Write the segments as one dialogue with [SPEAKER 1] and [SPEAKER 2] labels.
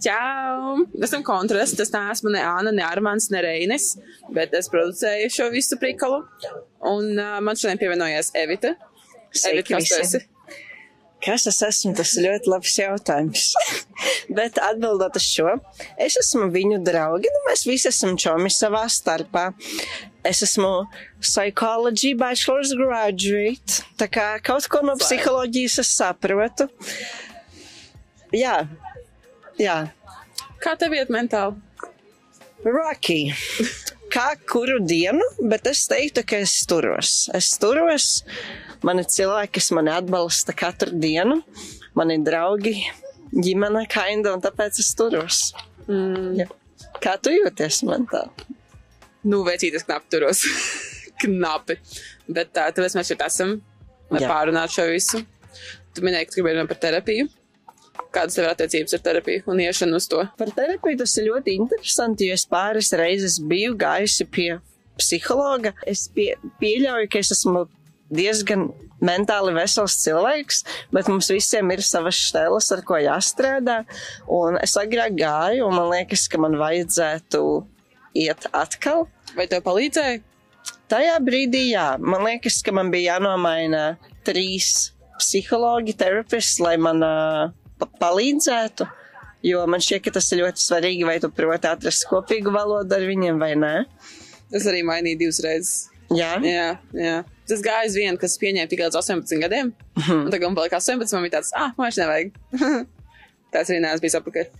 [SPEAKER 1] Čau! Esam kontrasts. Tas neesmu ne Anna, ne Armāns, ne Reinis, bet es producēju šo visu prikalu. Un uh, man šodien pievienojas Evita. Evita, kas tu esi?
[SPEAKER 2] Kas es esmu? Tas ir ļoti labs jautājums. Bet atbildot uz šo, es esmu viņu draugi. Nu, mēs visi esam čomi savā starpā. Es esmu psychology bachelor's graduate. Tā kā kaut ko no psiholoģijas es saprotu. Jā, jā.
[SPEAKER 1] Kā tev iet mentāli?
[SPEAKER 2] Rocky. Kā kuru dienu, bet es teiktu, ka es turos. Es turos. Man ir cilvēki, kas mani atbalsta katru dienu. Man ir draugi, ģimene, kainda, un tāpēc es turos.
[SPEAKER 1] Mm.
[SPEAKER 2] Ja. Kā tu jūties mentāli?
[SPEAKER 1] Nu, veicīties knapi turos. knapi. Bet tā, tāpēc mēs šeit esam, lai
[SPEAKER 2] Jā.
[SPEAKER 1] pārunātu šo visu. Tu minēji, ka gribēji runāt par terapiju. Kādas ir attiecības ar terapiju un iešanu uz to?
[SPEAKER 2] Par terapiju tas ir ļoti interesanti, jo es pāris reizes biju gājusi pie psihologa. Es pie, pieļauju, ka es esmu diezgan mentāli vesels cilvēks, bet mums visiem ir savas stēlas, ar ko jāstrādā. Un es agrāk gāju, un man liekas, ka man vajadzētu iet atkal.
[SPEAKER 1] Vai tev palīdzēja?
[SPEAKER 2] Tajā brīdī, jā, man liekas, ka man bija jānomaina trīs psihologi, terapisti, lai man uh, palīdzētu. Jo man šķiet, ka tas ir ļoti svarīgi, vai tu proti atrast kopīgu valodu ar viņiem vai nē.
[SPEAKER 1] Es arī mainīju divas reizes.
[SPEAKER 2] Jā,
[SPEAKER 1] Jā, jā. Tas gāja uz vienu, kas pieņēma tikai līdz 18 gadiem.
[SPEAKER 2] Mhm.
[SPEAKER 1] Un tagad man palika 18, man bija tāds, ah, man vairs nevajag. Tāds arī neesmu bijis apakaļ.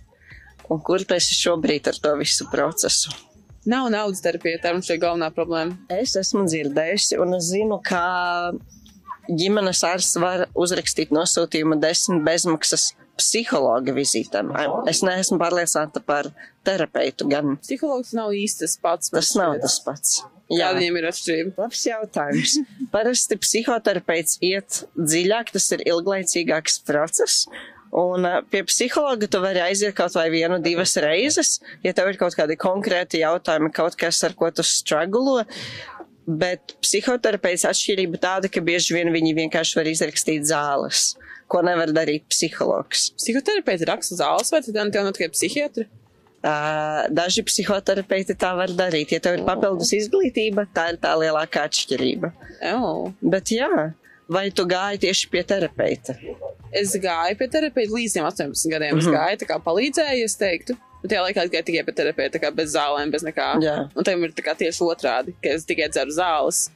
[SPEAKER 2] un kur tu esi šobrīd ar to visu procesu?
[SPEAKER 1] Nav naudas terapija, tā ir galvenā problēma.
[SPEAKER 2] Es esmu dzirdējusi, un es zinu, ka ģimenes ārsts var uzrakstīt nosūtījumu desmit bezmaksas psihologa vizītēm. Es neesmu pārliecināta par terapeitu gan.
[SPEAKER 1] Psihologs nav īsti tas pats.
[SPEAKER 2] Tas nav tas pats.
[SPEAKER 1] Jā, viņiem ir atšķirība.
[SPEAKER 2] Labs jautājums. Parasti psihoterapeits iet dziļāk, tas ir ilglaicīgāks process. Un pie psihologa tu vari aiziet kaut vai vienu, divas reizes, ja tev ir kaut kādi konkrēti jautājumi, kaut kas, ar ko tu strugglo. Bet psihoterapeits atšķirība tāda, ka bieži vien viņi vienkārši var izrakstīt zāles, ko nevar darīt psihologs.
[SPEAKER 1] Psihoterapeiti raksta zāles, vai tad tev nav tikai psihiatri?
[SPEAKER 2] Uh, daži psihoterapeiti tā var darīt. Ja tev ir papildus izglītība, tā ir tā lielākā atšķirība.
[SPEAKER 1] Oh.
[SPEAKER 2] Bet jā, vai tu gāji tieši pie terapeita?
[SPEAKER 1] Es gāju pie terapeita līdz tiem 18 gadiem. Es
[SPEAKER 2] Mhm.
[SPEAKER 1] gāju, tā kā palīdzēju, es teiktu. Bet tajā laikā es gāju tikai pie terapeita, kā bez zālēm, bez nekā.
[SPEAKER 2] Jā.
[SPEAKER 1] Un tam ir tieši otrādi, ka es tikai dzeru zāles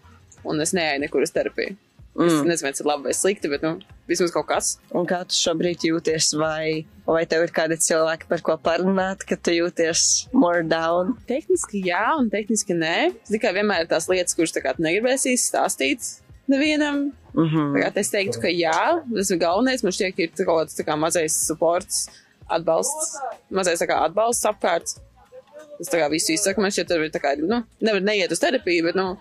[SPEAKER 1] un es neeju nekur uz terapiju. Mm. Es nezinu, vai tas ir labi vai slikti, bet, nu, vismaz kaut kas.
[SPEAKER 2] Un kā tu šobrīd jūties, vai, vai tev ir kādi cilvēki, par ko parunāt, ka tu jūties more down?
[SPEAKER 1] Tehniski jā, un tehniski nē. Tikai vienmēr ir tās lietas, kuras tā kā tu negribēsi stāstīt nevienam.
[SPEAKER 2] Mm -hmm.
[SPEAKER 1] kā es teiktu, ka jā, tas ir galvenais. Man šķiet, ka ir kaut kāds kā mazais supports, atbalsts, mazais kā atbalsts apkārt. Tas tā kā visu izsaka, man šķiet, ir tā kā, nu, nevar neiet uz terapiju, bet, nu,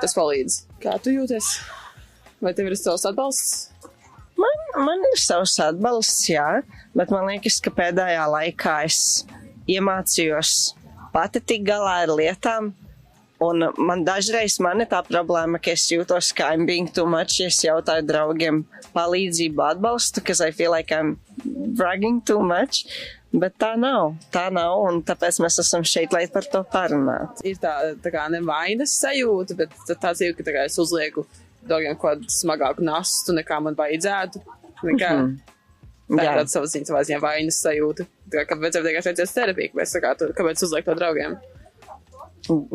[SPEAKER 1] tas palīdz. Kā tu jūties? Vai tev ir savs atbalsts?
[SPEAKER 2] Man, man ir savs atbalsts, jā, bet man liekas, ka pēdējā laikā es iemācījos pati tik galā ar lietām. Un man dažreiz man ir tā problēma, ka es jūtos, ka I'm being too much, es jautāju draugiem palīdzību, atbalstu, because I feel like I'm bragging too much. Bet tā nav, tā nav, un tāpēc mēs esam šeit, lai par to parunātu.
[SPEAKER 1] Ir tā, tā kā nevainas sajūta, bet tā- ir, ka tā kā es uzlieku draugiem kaut kādu smagāku nastu, nekā man vajadzētu. Nekā, mm -hmm. Tā ir tāda savas ziņas, savā ziņā vainas sajūta. Tā kā, kāpēc tev vienkārši aizies tā kā, tu, kāpēc uzliek to draugiem?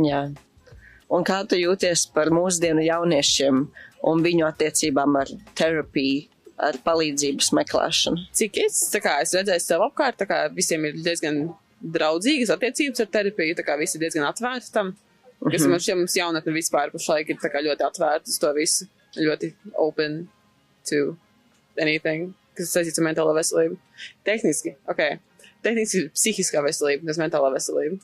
[SPEAKER 2] Jā. Un kā tu jūties par mūsdienu jauniešiem un viņu attiecībām ar terapiju, ar palīdzības meklēšanu?
[SPEAKER 1] Cik es, kā, es redzēju sev apkārt, tā kā visiem ir diezgan draudzīgas attiecības ar terapiju, tā kā visi ir diezgan atvērti tam. Kas man šķiet, mums jaunatne vispār pašlaik ir tā ļoti atvērta uz to visu, ļoti open to anything, kas saistīts ar mentālo veselību. Tehniski, ok, tehniski ir psihiskā veselība, nevis mentālā veselība.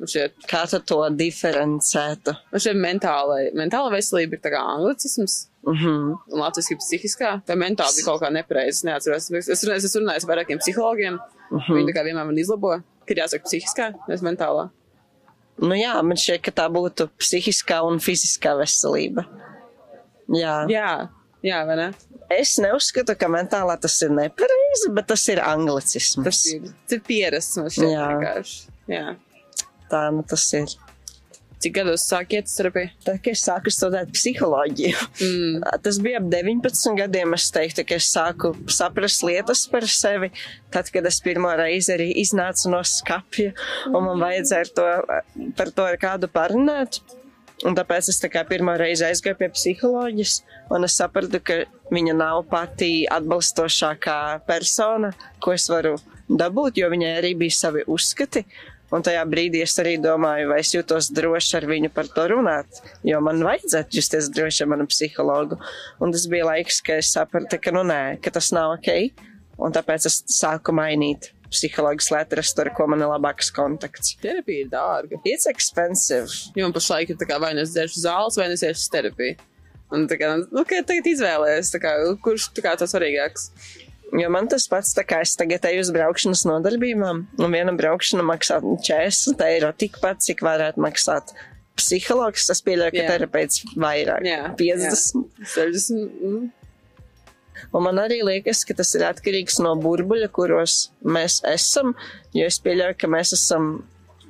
[SPEAKER 1] Šķiet,
[SPEAKER 2] Kā tu to diferencētu?
[SPEAKER 1] man šķiet mentāla, mentāla veselība ir tā kā anglicisms.
[SPEAKER 2] Mm -hmm.
[SPEAKER 1] un latviešu psihiskā, vai mentāli bija kaut kā nepareizi. Es neatceros. Es, es, es runājis ar vairākiem psihologiem.
[SPEAKER 2] Mm
[SPEAKER 1] Viņi
[SPEAKER 2] -hmm.
[SPEAKER 1] tā kā vienmēr man izlabo, ka ir jāsaka psihiskā, nevis mentālā.
[SPEAKER 2] Nu jā, man šķiet, ka tā būtu psihiskā un fiziskā veselība. Jā.
[SPEAKER 1] Jā, jā vai ne?
[SPEAKER 2] Es neuzskatu, ka mentālā tas ir nepareizi, bet tas ir anglicisms.
[SPEAKER 1] Tas ir, tas ir pierasts man šķiet
[SPEAKER 2] Jā.
[SPEAKER 1] vienkārši. Jā.
[SPEAKER 2] Tā nu tas ir.
[SPEAKER 1] Cik gados sāk iet uz terapiju?
[SPEAKER 2] Tad, kad es sāku studēt psiholoģiju,
[SPEAKER 1] Mm.
[SPEAKER 2] tas bija ap 19 gadiem. Es teiktu, ka es sāku saprast lietas par sevi. Tad, kad es pirmo reizi arī iznācu no skapja, un man vajadzēja ar to, par to ar kādu parunāt. Un tāpēc es tā pirmo reizi aizgāju pie psiholoģijas, un es sapratu, ka viņa nav pati atbalstošākā persona, ko es varu dabūt, jo viņai arī bija savi uzskati. Un tajā brīdī es arī domāju, vai es jūtos droši ar viņu par to runāt, jo man vajadzētu justies droši ar manu psihologu. Un tas bija laiks, kad es sapratu, ka, nu, nē, ka tas nav ok. Un tāpēc es sāku mainīt psiholoģijas lētras, ar ko man ir labāks kontakts.
[SPEAKER 1] Terapija ir dārga.
[SPEAKER 2] It's expensive.
[SPEAKER 1] Jo man pašlaik ir tā kā vai nu es dzeršu zāles, vai nu es iešu terapiju. Un tā kā, nu, kā tagad kā, kurš tā kā tas svarīgāks.
[SPEAKER 2] Jo man tas pats, tā kā es tagad eju uz braukšanas nodarbībām, un viena braukšana maksā 40 eiro tikpat, cik varētu maksāt psihologs. Es pieļauju, ka
[SPEAKER 1] Jā.
[SPEAKER 2] terapeits vairāk
[SPEAKER 1] Jā,
[SPEAKER 2] 50.
[SPEAKER 1] 60. Mm.
[SPEAKER 2] Un man arī liekas, ka tas ir atkarīgs no burbuļa, kuros mēs esam, jo es pieļauju, ka mēs esam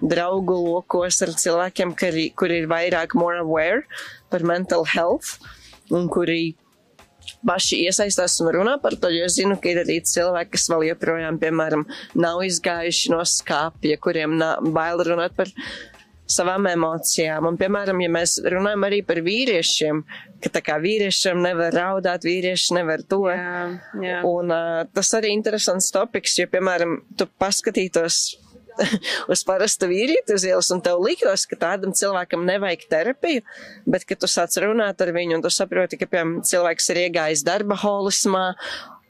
[SPEAKER 2] draugu lokos ar cilvēkiem, kuri, kuri ir vairāk more aware par mental health un kuri paši iesaistās un runā par to, jo es zinu, ka ir arī cilvēki, kas vēl joprojām, piemēram, nav izgājuši no skāpja, kuriem bail runāt par savām emocijām. Un, piemēram, ja mēs runājam arī par vīriešiem, ka tā kā vīriešiem nevar raudāt, vīrieši nevar to.
[SPEAKER 1] Jā, jā.
[SPEAKER 2] Un uh, tas arī interesants topiks, jo, piemēram, tu paskatītos uz parastu vīrieti uz ielas, un tev liktos, ka tādam cilvēkam nevajag terapiju, bet, kad tu sāc runāt ar viņu, un tu saproti, ka, piemēram, cilvēks ir iegājis darba holismā,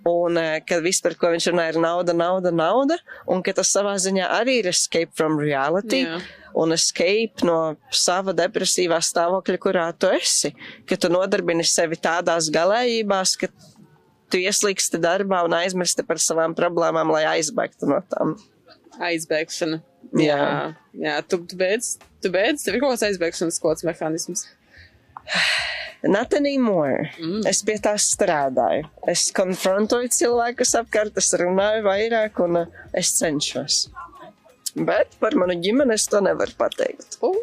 [SPEAKER 2] un uh, ka viss, par ko viņš runā, ir nauda, nauda, nauda, un ka tas savā ziņā arī ir escape from reality.
[SPEAKER 1] Jā.
[SPEAKER 2] Un escape no sava depresīvā stāvokļa, kurā tu esi. Ka tu nodarbini sevi tādās galējībās, ka tu ieslīgsti darbā un aizmirsti par savām problēmām, lai aizbēgtu no tām.
[SPEAKER 1] Aizbēgšana.
[SPEAKER 2] Jā.
[SPEAKER 1] Jā, jā tu, tu beidz, tu beidz, tev ir kaut kāds aizbēgšanas kods mehānisms.
[SPEAKER 2] Not anymore. Mm. Es pie tā strādāju. Es konfrontoju cilvēkus apkārt, es runāju vairāk un uh, es cenšos. Bet par manu ģimeni es to nevaru pateikt.
[SPEAKER 1] Uh.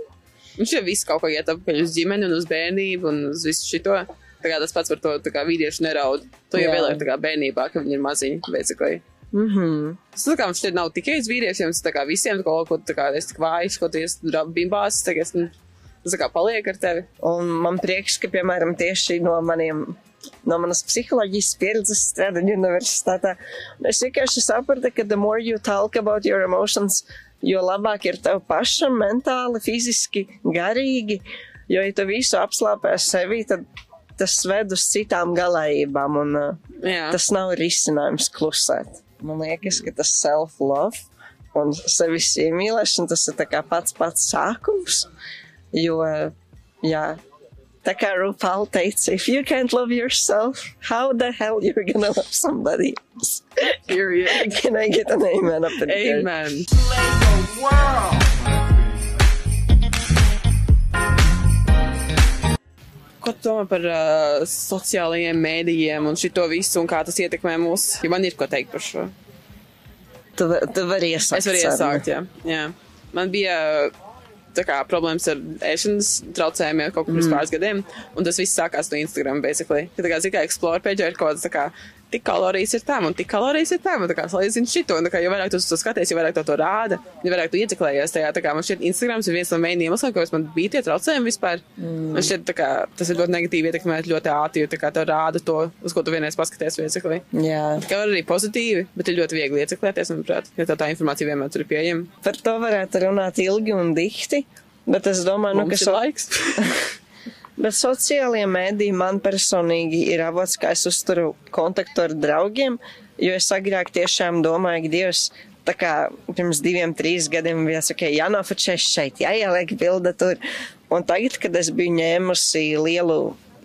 [SPEAKER 1] Viņš jau viss kaut kā iet apakaļ uz ģimeni un uz bērnību un uz visu šito. Tā kā tas pats par to, tā kā vīrieši neraud. To jau
[SPEAKER 2] Jā.
[SPEAKER 1] vēlāk tā kā bērnībā, kad viņi ir maziņi, basically.
[SPEAKER 2] Mm -hmm.
[SPEAKER 1] Tas tā kā mums šeit nav tikai uz vīriešiem, tas tā kā visiem, kaut ko, tā kā es tik vājš, ko tu esi bimbās, kā es, nu, tā kā paliek ar tevi.
[SPEAKER 2] Un man prieks, ka, piemēram, tieši no maniem. No manas psiholoģijas pieredzes strādājot universitātē, es vienkārši sapratu, ka the more you talk about your emotions, jo labāk ir tev pašam mentāli, fiziski, garīgi. Jo, ja tu visu apslāpē sevi, tad tas ved uz citām galējībām, un uh, tas nav risinājums klusēt. Man liekas, ka tas self-love un sevis iemīlēšana, tas ir tā kā pats pats sākums. Jo, jā, tā kā Rupāla teica, if you can't love yourself, how the hell you're gonna love somebody else?
[SPEAKER 1] period.
[SPEAKER 2] Can I get an amen up in here?
[SPEAKER 1] Amen. Ko tu domā par uh, sociālajiem mēdījiem un šito visu, un kā tas ietekmē mūs? Ja man ir ko teikt par šo.
[SPEAKER 2] Tu, tu vari iesākt.
[SPEAKER 1] Es varu iesākt, jā. jā. Man bija tā kā problēmas ar ēšanas traucējumiem kaut kur pirms pāris gadiem, un tas viss sākās no Instagram, basically. Ka tā kā zina, ka Explore page ir kaut kāds tā kā tik kalorijas ir tam, un tik kalorijas ir tam, kā salīdzina šito, un kā jo vairāk tu to skaties, jo vairāk to, to rāda, jo vairāk tu ieciklējies tajā, tā kā man šķiet Instagrams ir viens no main iemesliem, kāpēc man bija tie traucējumi vispār. Mm. Man šķiet, kā tas ir ļoti negatīvi ietekmēt ļoti ātri, jo tā kā tev rāda to, uz ko tu vienreiz paskaties, basically.
[SPEAKER 2] Jā,
[SPEAKER 1] Tā kā var arī pozitīvi, bet ir ļoti viegli ieciklēties, manuprāt, jo tā, tā informācija vienmēr tur ir pieejama.
[SPEAKER 2] par to varētu runāt ilgi un dikti, bet es domāju, nu,
[SPEAKER 1] Mums
[SPEAKER 2] ka
[SPEAKER 1] ir
[SPEAKER 2] so,
[SPEAKER 1] laiks.
[SPEAKER 2] Bet sociālajie mēdīji man personīgi ir avots, kā es uzturu kontaktu ar draugiem, jo es agrāk tiešām domāju, ka Dievs, tā kā pirms diviem, trīs gadiem bija ok, jānofočē šeit, jāieliek bilde tur. Un tagad, kad es biju ņēmusi lielu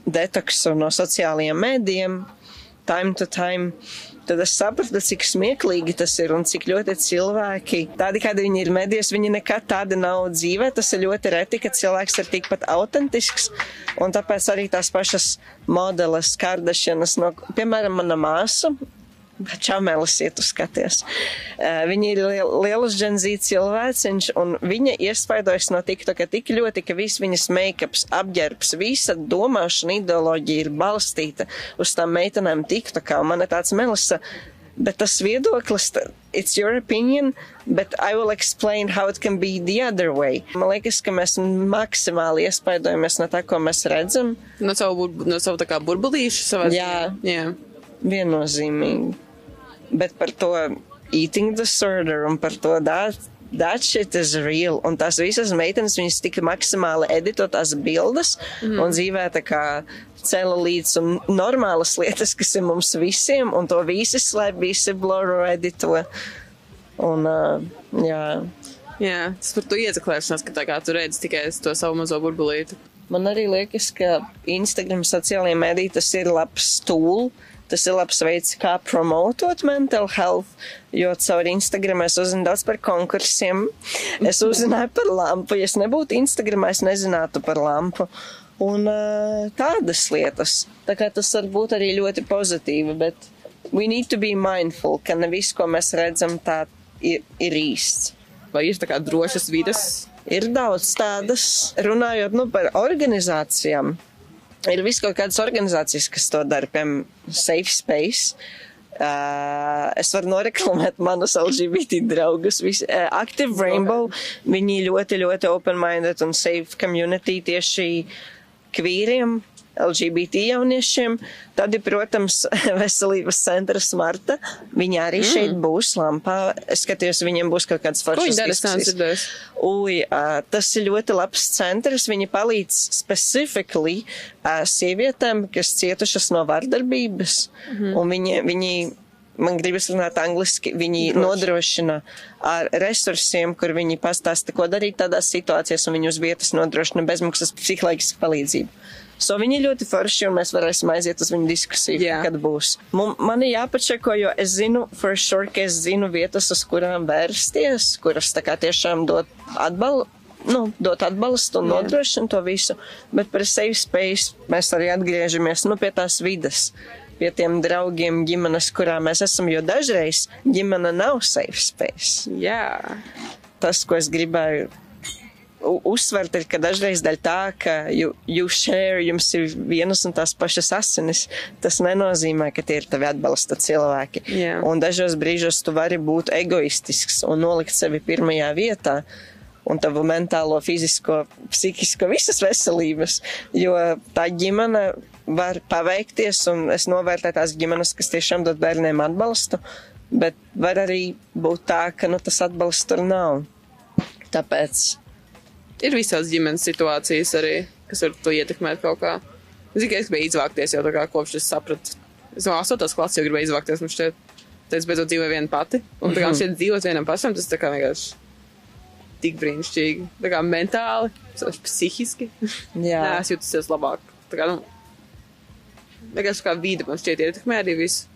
[SPEAKER 2] detoksu no sociālajiem mēdījiem, time to time, tad es sapratu, cik smieklīgi tas ir un cik ļoti cilvēki, tādi kādi viņi ir medijos, viņi nekad tādi nav dzīvē. Tas ir ļoti reti, ka cilvēks ir tikpat autentisks. Un tāpēc arī tās pašas modeles, kardašanas, no, piemēram, mana māsa. Čamelis iet uz skaties. Viņa ir liel, lielas dženzīta cilvēciņš, un viņa iespaidojas no TikToka tik ļoti, ka viss viņas make-ups, apģērbs, visa domāšana, ideoloģija ir balstīta uz tām meitenēm TikTokā. Un man ir tāds melisa, bet tas viedoklis, it's your opinion, but I will explain how it can be the other way. Man liekas, ka mēs maksimāli iespaidojamies no tā, ko mēs redzam.
[SPEAKER 1] No savu, no savu tā kā burbulīšu savā
[SPEAKER 2] Jā.
[SPEAKER 1] Jā.
[SPEAKER 2] Viennozīmīgi. Bet par to eating disorder un par to that, that shit is real. Un tās visas meitenes, viņas tika maksimāli edito tās bildes mm. un dzīvē tā kā cela līdz un normālas lietas, kas ir mums visiem, un to visi slēp, visi bloro edito. Un, uh, jā.
[SPEAKER 1] Jā, tas par to iezaklēšanās, ka tā kā tu redzi tikai to savu mazo burbulīti.
[SPEAKER 2] Man arī liekas, ka Instagram sociālajā medī tas ir labs stūlis. Tas ir labs veids, kā promotot mental health, jo caur Instagram es uzzinu daudz par konkursiem. Es uzzināju par lampu. Ja es nebūtu Instagramā, es nezinātu par lampu. Un uh, tādas lietas. Tā kā tas var būt arī ļoti pozitīvi, bet we need to be mindful, ka ne viss, ko mēs redzam, tā ir, ir īsts.
[SPEAKER 1] Vai ir tā kā drošas vidas?
[SPEAKER 2] Ir daudz tādas, runājot nu, par organizācijām. Ir vis kaut kādas organizācijas, kas to dara, piemēram, Safe Space. Uh, es varu noreklamēt manus LGBT draugus. Visi, uh, Active Rainbow, viņi ļoti, ļoti open-minded un safe community tieši kvīriem, LGBT jauniešiem. Tad, ir, protams, veselības centrs Marta. Viņa arī mm. šeit būs lampā. Es skatījos, viņiem būs kaut kāds
[SPEAKER 1] neesmu
[SPEAKER 2] diskusijas. uh, tas ir ļoti labs centrs. Viņi palīdz specifically sievietēm, kas cietušas no vardarbības. Mm. Un viņi, viņi, man gribas runāt angliski, viņi
[SPEAKER 1] Droši.
[SPEAKER 2] nodrošina ar resursiem, kur viņi pastāsta, ko darīt tādās situācijās, un viņi uz vietas nodrošina bezmaksas psiholoģisku palīdzību. So viņi ir ļoti forši, un mēs varēsim aiziet uz viņu diskusiju, yeah. kad būs. Mum, man ir jāpačeko, jo es zinu, for sure, ka es zinu vietas, uz kurām vērsties, kuras tā kā tiešām dot atbalstu. Nu, dot atbalstu un nodrošina to visu, bet par safe space mēs arī atgriežamies nu, pie tās vidas, pie tiem draugiem, ģimenes, kurā mēs esam. Jo dažreiz ģimene nav safe space.
[SPEAKER 1] Jā.
[SPEAKER 2] Tas, ko es gribēju uzsvert, ir, ka dažreiz dēļ tā, ka you, you share, jums ir vienas un tās pašas asinis, tas nenozīmē, ka tie ir tavi atbalsta cilvēki.
[SPEAKER 1] Jā.
[SPEAKER 2] Un dažos brīžos tu vari būt egoistisks un nolikt sevi pirmajā vietā. Un tavu mentālo, fizisko, psihisko, visas veselības. Jo tā ģimene var paveikties, un es novērtēju tās ģimenes, kas tiešām dod bērniem atbalstu, bet var arī būt tā, ka nu, tas atbalsts tur nav. Tāpēc
[SPEAKER 1] Ir visās ģimenes situācijas arī, kas var to ietekmēt kaut kā. Es tikai gribēju izvākties jau tā kā kopš es sapratu. Es no 8. klases jau gribēju izvākties, man šķiet, tad es beidzot dzīvoju viena pati. Un tā kā man šķiet dzīvot vienam pašam, tas tā kā vienkārši tik brīnišķīgi. Tā kā mentāli, psihiski.
[SPEAKER 2] jā,
[SPEAKER 1] Nē, es jūtos labāk. Tā kā, nu, vienkārši kā vīde man šķiet ietekmē arī visu.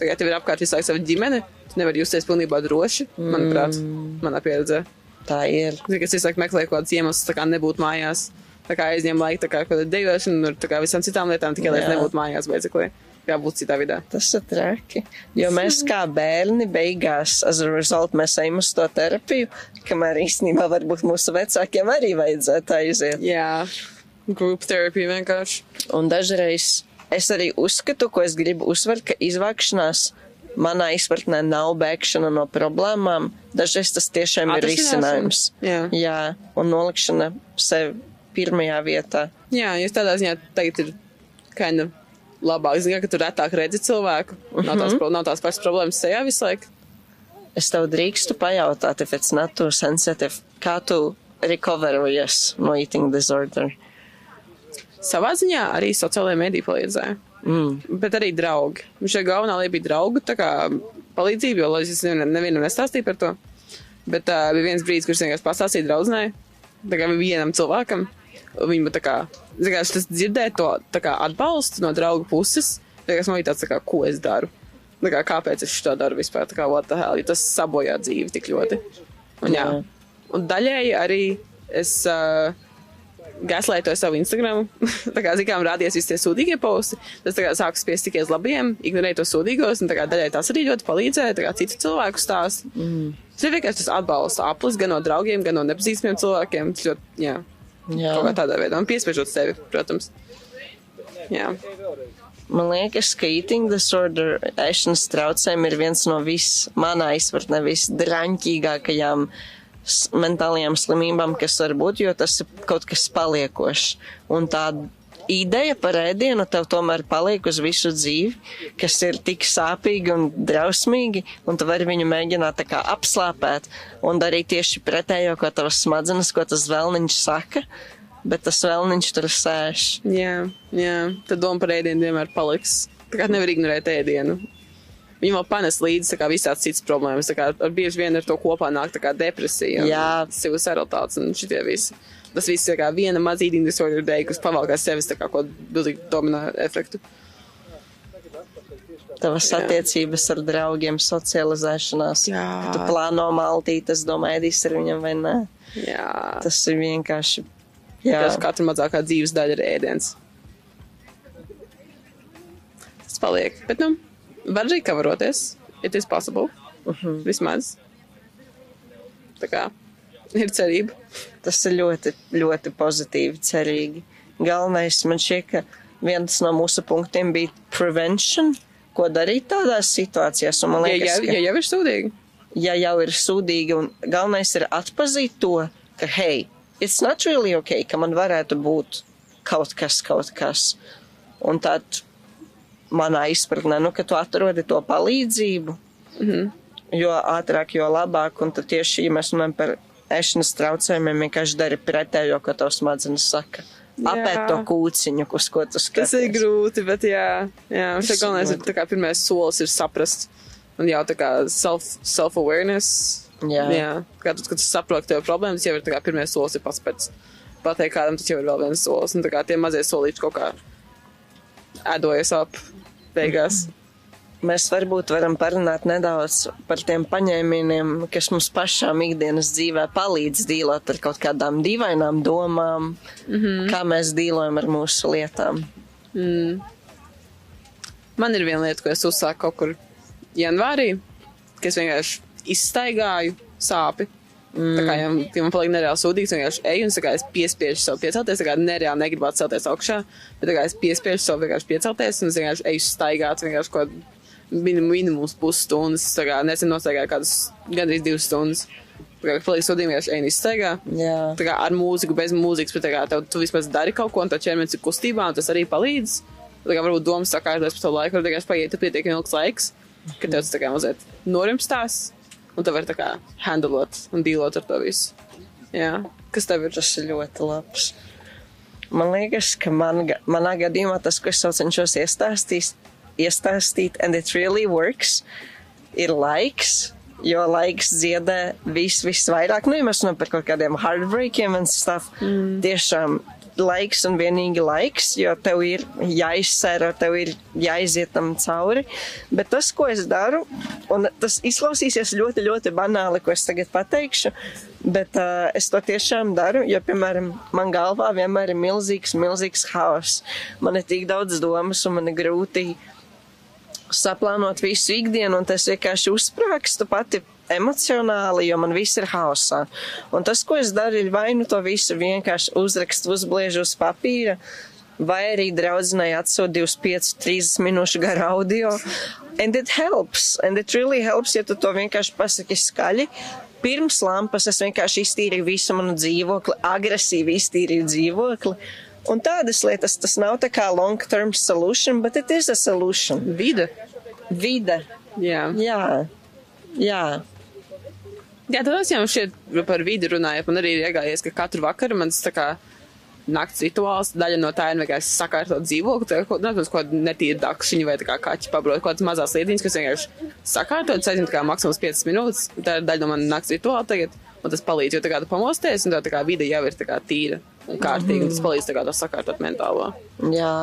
[SPEAKER 1] Tā kā tev ir apkārt laiku sava ģimene, tu nevari justies pilnībā droši, manuprāt, manā pieredzē.
[SPEAKER 2] Tā ir.
[SPEAKER 1] Es visu laiku meklēju kaut kādus iemeslus, kā nebūt mājās. Tā kā aizņem laiku, tā kā kaut kāda dejošana, un tā kā visām citām lietām, tikai lai nebūtu mājās, beidzot, kā būt citā vidē.
[SPEAKER 2] Tas ir traki. Jo mēs kā bērni beigās, as a result, mēs ejam uz to terapiju, kamēr īstenībā varbūt mūsu vecākiem arī vajadzētu aiziet.
[SPEAKER 1] Jā, group therapy vienkārši.
[SPEAKER 2] Un dažreiz es arī uzskatu, ko es gribu uzsvert, ka izvākšanās manā izpratnē nav bēgšana no problēmām. Dažreiz tas tiešām ir risinājums.
[SPEAKER 1] Jā.
[SPEAKER 2] Jā, un nolikšana sev pirmajā vietā.
[SPEAKER 1] Jā, jūs tādā ziņā tagad ir kind of labāk. Zini, ka tu retāk redzi cilvēku. Nav tās, pro- nav tās pašas problēmas sejā visu laiku.
[SPEAKER 2] Es tev drīkstu pajautāt, if it's not too sensitive, kā tu recoverojies no eating disorder?
[SPEAKER 1] Savā ziņā arī sociālajā mediju palīdzēja.
[SPEAKER 2] Mm.
[SPEAKER 1] Bet arī draugi. Viņš ir galvenā lieta bija draugu palīdzība, jo lai es nevienam, nestāstīju par to. Bet uh, bija viens brīdis, kurš vienkārši pastāstīja draudzenei, tā kā vienam cilvēkam. Viņa tā kā, kā tas dzirdēja to kā atbalstu no draugu puses. Vienkārši man bija tāds, tā kā, ko es daru. Tā kā, kāpēc es to daru vispār? Kā, hell, ja tas sabojā dzīvi tik ļoti. Un, jā.
[SPEAKER 2] Jā.
[SPEAKER 1] Un daļēji arī es uh, gaslētoju savu Instagram. tā kā, zinām, rādījās visi tie sūdīgie posti. Tas sāku spiest tikai uz labiem, ignorēt tos sūdīgos, un tā kā daļēji tas arī ļoti palīdzēja, tā kā citu cilvēku stāst. Mm. Tas ir vienkārši tas atbalsta aplis gan no draugiem, gan no nepazīstamiem cilvēkiem. Tas ļoti, jā,
[SPEAKER 2] Jā.
[SPEAKER 1] kaut kā tādā veidā. Un piespiežot sevi, protams. Jā.
[SPEAKER 2] Man liekas, ka eating disorder, ēšanas traucējumi ir viens no vis, manā izpratnē visdraņķīgākajām s- mentālajām slimībām, kas var būt, jo tas ir kaut kas paliekošs. Un tā ideja par ēdienu tev tomēr paliek uz visu dzīvi, kas ir tik sāpīgi un drausmīgi, un tu vari viņu mēģināt kā apslāpēt un darīt tieši pretējo, ko tavas smadzenes, ko tas vēlniņš saka, bet tas vēlniņš tur sēž.
[SPEAKER 1] Jā, jā. Tad doma par ēdienu vienmēr paliks. Tā kā nevar ignorēt ēdienu. Viņam vēl panes līdzi visāds cits problēmas. Kā ar bieži vien ar to kopā nāk kā depresija.
[SPEAKER 2] Jā.
[SPEAKER 1] Suicidalitātes un šitie visi. Tas viss ir viena maza eating disorder dēļ, kas pavalkās sevis tā kā ko bilīgi domino efektu.
[SPEAKER 2] Tavas
[SPEAKER 1] Jā.
[SPEAKER 2] attiecības ar draugiem, socializēšanās.
[SPEAKER 1] Jā.
[SPEAKER 2] Tu plāno maltīt, es domāju, ēdīs ar viņam vai nē.
[SPEAKER 1] Jā.
[SPEAKER 2] Tas ir vienkārši. Jā,
[SPEAKER 1] Tas katra mazākā dzīves daļa ir ēdiens. Tas paliek. Bet, nu, var arī kavaroties. It is possible. Uh -huh. Vismaz. Tā kā ir cerība.
[SPEAKER 2] tas ir ļoti, ļoti pozitīvi, cerīgi. Galvenais man šķiet, ka viens no mūsu punktiem bija prevention, ko darīt tādās situācijās. Un man
[SPEAKER 1] Ja,
[SPEAKER 2] liekas,
[SPEAKER 1] ja,
[SPEAKER 2] ka,
[SPEAKER 1] ja jau ir sūdīgi.
[SPEAKER 2] ja jau ir sūdīgi, un galvenais ir atpazīt to, ka, hei, it's not really ok, ka man varētu būt kaut kas, kaut kas. Un tad manā izpratnē, nu, ka tu atrodi to palīdzību, mm -hmm. jo ātrāk, jo labāk, un tad tieši, ja mēs runājam par ēšanas traucējumiem, vienkārši dari pretējo, ko tavs smadzenes saka. Apēt
[SPEAKER 1] Jā.
[SPEAKER 2] to kūciņu, uz ko tu skaties.
[SPEAKER 1] Tas ir grūti, bet jā, jā
[SPEAKER 2] Tas ir
[SPEAKER 1] galvenais ir tā kā pirmais solis ir saprast. Un jau tā kā self, self-awareness.
[SPEAKER 2] Jā.
[SPEAKER 1] jā. Kā tu, kad tu saproti tev problēmas, jau ir tā kā pirmais solis ir pats pēc. Pateikt kādam, tas jau ir vēl viens solis. Un tā kā tie mazie solīši kaut kā ēdojas ap beigās.
[SPEAKER 2] Mēs varbūt varam parunāt nedaudz par tiem paņēmieniem, kas mums pašām ikdienas dzīvē palīdz dīlot ar kaut kādām dīvainām domām, mm -hmm. kā mēs dīlojam ar mūsu lietām.
[SPEAKER 1] Man ir viena lieta, ko es uzsāku kaut kur janvārī, ka es vienkārši izstaigāju sāpi. Mm. Tā kā ja, ja man paliek nereāli sūdīgs, vienkārši eju un kā es piespiežu sev piecelties. Kā nereāli negribu celties augšā, bet kā es piespiežu sev vienkārši piecelties un es vienkārši eju staigāt vienkārši kaut minim, minimums pusstundas. Nesen nostaigāju kādas gandrīz divas stundas. Tā kā paliek sūdīgi, vienkārši un izstaigā.
[SPEAKER 2] Jā,
[SPEAKER 1] Tā kā ar mūziku, bez mūzikas, bet kā tev, tu vismaz dari kaut ko, un tā ķermenis ir kustībā, un tas arī palīdz. Tā kā varbūt domas sakārtojas par to laiku, var vienkārši paiet pietiekami ilgs laiks, ka tev tas tā kā mazliet norimstās, un tu vari tā kā handlot un dīlot ar to visu. Jā, kas tev ir?
[SPEAKER 2] tas ir ļoti labs. Man liekas, ka man, manā gadījumā tas, ko es cenšos iestāstīt, iestāstīt, and it really works, ir laiks. Jo laiks dziedē vis, visvairāk, nu, ja mēs runājam par kaut kādiem heartbreakiem un stuff, mm. tiešām laiks un vienīgi laiks, jo tev ir jāizsēra, tev ir jāiziet tam cauri. Bet tas, ko es daru, un tas izklausīsies ļoti, ļoti banāli, ko es tagad pateikšu, bet uh, es to tiešām daru, jo, piemēram, man galvā vienmēr ir milzīgs, milzīgs haoss. Man ir tik daudz domas, un man ir grūti saplānot visu ikdienu, un tas vienkārši uzsprāgstu pati emocionāli, jo man viss ir haosā. Un tas, ko es daru, ir vai nu to visu vienkārši uzrakstu, uzbliežu uz papīra, vai arī draudzinēji atsūt 25, 30 minūšu garu audio. And it helps, and it really helps, ja tu to vienkārši pasaki skaļi. Pirms lampas es vienkārši iztīrīju visu manu dzīvokli, agresīvi iztīrīju dzīvokli. Un tādas lietas, tas nav tā kā long-term solution, but it is a solution.
[SPEAKER 1] Vide.
[SPEAKER 2] Vide.
[SPEAKER 1] Jā.
[SPEAKER 2] Jā, jā.
[SPEAKER 1] Jā, tad es jau šeit par vidi runāju. Man arī ir iegājies, ka katru vakaru mans tā kā nakts rituāls, daļa no tā ir vienkārši sakārtot dzīvokli, tā kā, kaut kāda netīra dakšiņa vai kā kaķi pabrot, kaut kādas mazās lietiņas, kas vienkārši sakārtot, aizņem tā kā maksimums 5 minūtes. Tā ir daļa no manas nakts rituāla tagad, un tas palīdz, jo tā kā tu pamosties, un tā, tā kā vide jau ir tā kā tīra un kārtīga, un tas palīdz tā kā to sakārtot mentālo.
[SPEAKER 2] Jā,